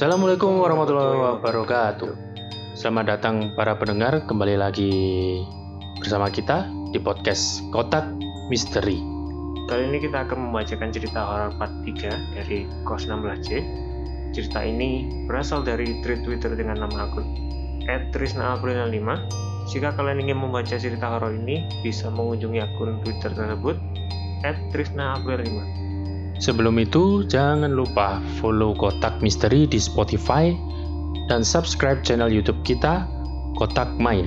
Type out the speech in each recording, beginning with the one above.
Assalamualaikum warahmatullahi wabarakatuh. Selamat datang para pendengar kembali lagi bersama kita di podcast Kotak Misteri. Kali ini kita akan membacakan cerita horor part 3 dari Kos 16C. Cerita ini berasal dari thread Twitter dengan nama akun @trisnaapril5. Jika kalian ingin membaca cerita horor ini, bisa mengunjungi akun Twitter tersebut @trisnaapril5. Sebelum itu, jangan lupa follow Kotak Misteri di Spotify dan subscribe channel YouTube kita, Kotak Main.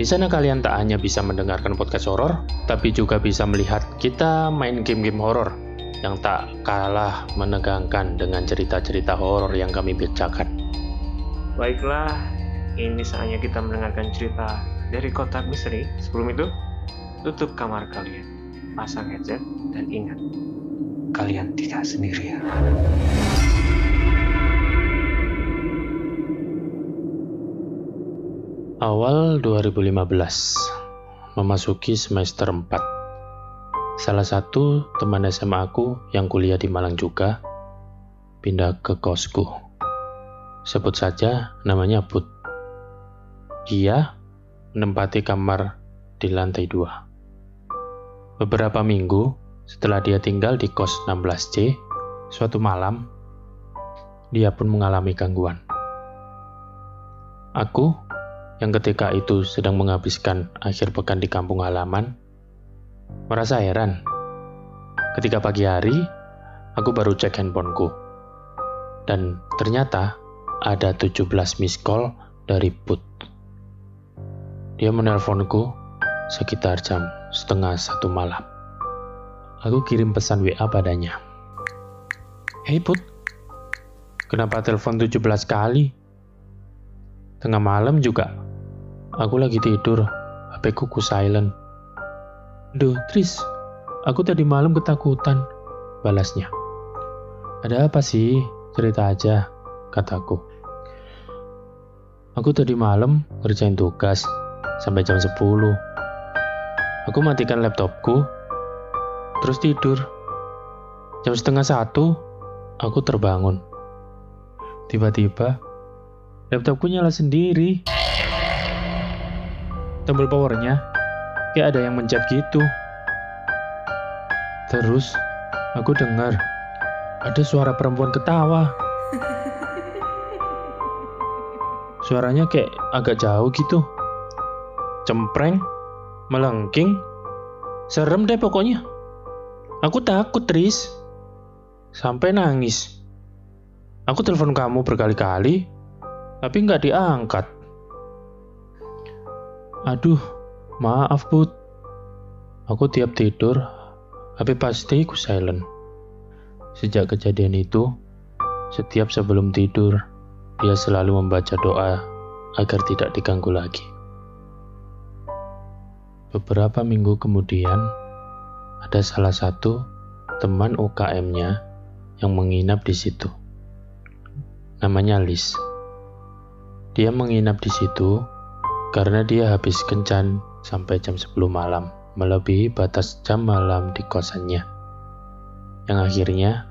Di sana kalian tak hanya bisa mendengarkan podcast horor, tapi juga bisa melihat kita main game-game horor yang tak kalah menegangkan dengan cerita-cerita horor yang kami bacakan. Baiklah, ini saatnya kita mendengarkan cerita dari Kotak Misteri. Sebelum itu, tutup kamar kalian, pasang headset, dan ingat, kalian tidak sendirian. Awal 2015, memasuki semester 4. Salah satu teman SMA aku yang kuliah di Malang juga pindah ke kosku. Sebut saja namanya Put. Dia menempati kamar di lantai dua. Beberapa minggu setelah dia tinggal di kos 16C, suatu malam dia pun mengalami gangguan. Aku yang ketika itu sedang menghabiskan akhir pekan di kampung halaman, merasa heran. Ketika pagi hari, aku baru cek handphoneku. Dan ternyata ada 17 miss call dari Put. Dia menelponku sekitar jam setengah satu malam. Aku kirim pesan WA padanya. Hei Put, kenapa telepon 17 kali? Tengah malam juga Aku lagi tidur, HP ku silent. Duh, Tris, aku tadi malam ketakutan, balasnya. Ada apa sih? Cerita aja, kataku. Aku tadi malam ngerjain tugas sampai jam 10. Aku matikan laptopku, terus tidur. Jam setengah satu, aku terbangun. Tiba-tiba, laptopku nyala sendiri tombol powernya kayak ada yang mencet gitu. Terus aku dengar ada suara perempuan ketawa. Suaranya kayak agak jauh gitu. Cempreng, melengking, serem deh pokoknya. Aku takut, Tris. Sampai nangis. Aku telepon kamu berkali-kali, tapi nggak diangkat. Aduh, maaf Put. Aku tiap tidur, HP pasti ku silent. Sejak kejadian itu, setiap sebelum tidur, dia selalu membaca doa agar tidak diganggu lagi. Beberapa minggu kemudian, ada salah satu teman UKM-nya yang menginap di situ. Namanya Liz. Dia menginap di situ karena dia habis kencan sampai jam 10 malam, melebihi batas jam malam di kosannya. Yang akhirnya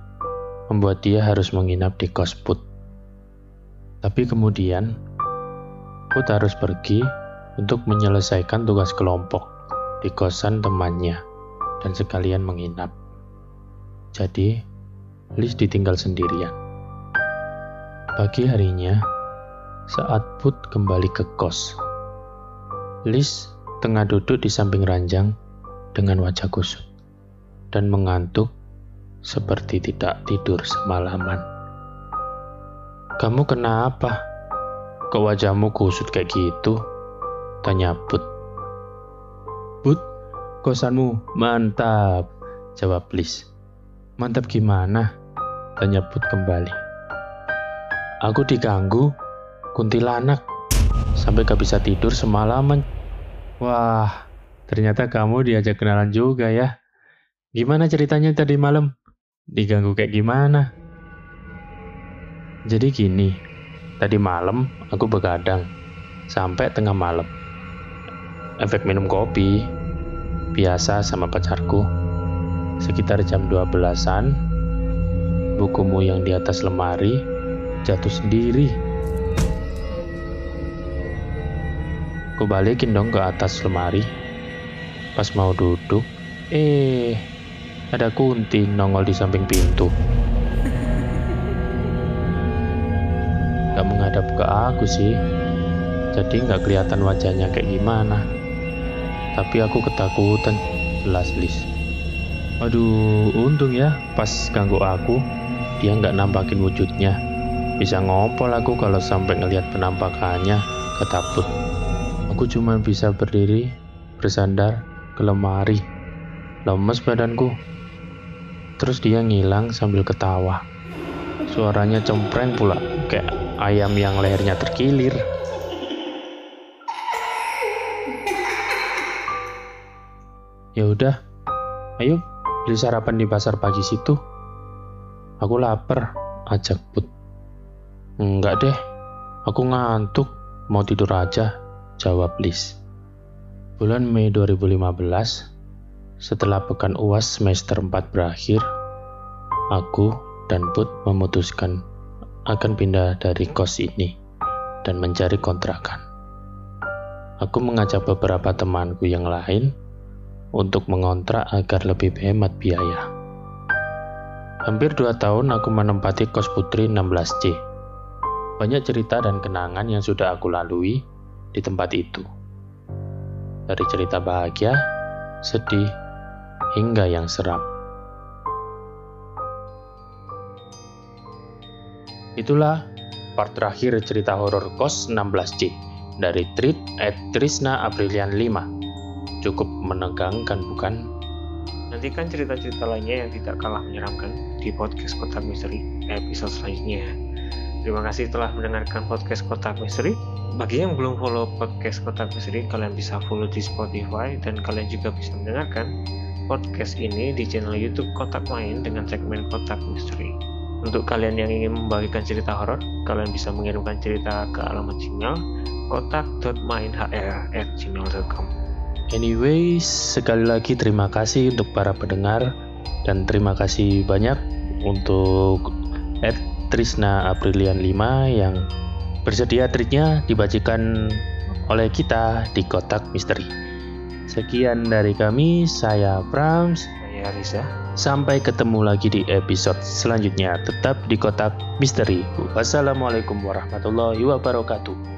membuat dia harus menginap di kos Put. Tapi kemudian, Put harus pergi untuk menyelesaikan tugas kelompok di kosan temannya dan sekalian menginap. Jadi, Liz ditinggal sendirian. Pagi harinya, saat Put kembali ke kos, Liz tengah duduk di samping ranjang dengan wajah kusut dan mengantuk seperti tidak tidur semalaman. Kamu kenapa? Kok wajahmu kusut kayak gitu? Tanya Put. Kosanmu mantap, jawab Liz. Mantap gimana? Tanya Put kembali. Aku diganggu kuntilanak sampai gak bisa tidur semalaman. Wah, ternyata kamu diajak kenalan juga ya. Gimana ceritanya tadi malam? Diganggu kayak gimana? Jadi gini, tadi malam aku begadang sampai tengah malam. Efek minum kopi, biasa sama pacarku. Sekitar jam 12-an, bukumu yang di atas lemari jatuh sendiri. Aku balikin dong ke atas lemari. Pas mau duduk, eh ada kunti nongol di samping pintu. Gak menghadap ke aku sih, jadi nggak kelihatan wajahnya kayak gimana. Tapi aku ketakutan, jelas Lis. Aduh, untung ya pas ganggu aku, dia nggak nampakin wujudnya. Bisa ngompol aku kalau sampai ngelihat penampakannya, ketaput. Aku cuma bisa berdiri, bersandar ke lemari. Lemes badanku. Terus dia ngilang sambil ketawa. Suaranya cempreng pula, kayak ayam yang lehernya terkilir. Ya udah, ayo beli sarapan di pasar pagi situ. Aku lapar, ajak Put. Enggak deh, aku ngantuk, mau tidur aja, jawab Liz. Bulan Mei 2015, setelah pekan UAS semester 4 berakhir, aku dan Put memutuskan akan pindah dari kos ini dan mencari kontrakan. Aku mengajak beberapa temanku yang lain untuk mengontrak agar lebih hemat biaya. Hampir dua tahun aku menempati kos putri 16C. Banyak cerita dan kenangan yang sudah aku lalui di tempat itu. Dari cerita bahagia, sedih, hingga yang seram. Itulah part terakhir cerita horor kos 16C dari Treat at Trisna Aprilian 5. Cukup menegangkan bukan? Nantikan cerita-cerita lainnya yang tidak kalah menyeramkan di podcast Kotak Misteri episode selanjutnya. Terima kasih telah mendengarkan podcast Kotak Misteri. Bagi yang belum follow podcast Kotak Misteri, kalian bisa follow di Spotify dan kalian juga bisa mendengarkan podcast ini di channel YouTube Kotak Main dengan segmen Kotak Misteri. Untuk kalian yang ingin membagikan cerita horor, kalian bisa mengirimkan cerita ke alamat Gmail kotak.mainhr@gmail.com. Anyways, sekali lagi terima kasih untuk para pendengar dan terima kasih banyak untuk Ed Trisna Aprilian 5 yang bersedia treatnya dibagikan oleh kita di kotak misteri. Sekian dari kami, saya Prams. Saya Riza. Sampai ketemu lagi di episode selanjutnya. Tetap di kotak misteri. Wassalamualaikum warahmatullahi wabarakatuh.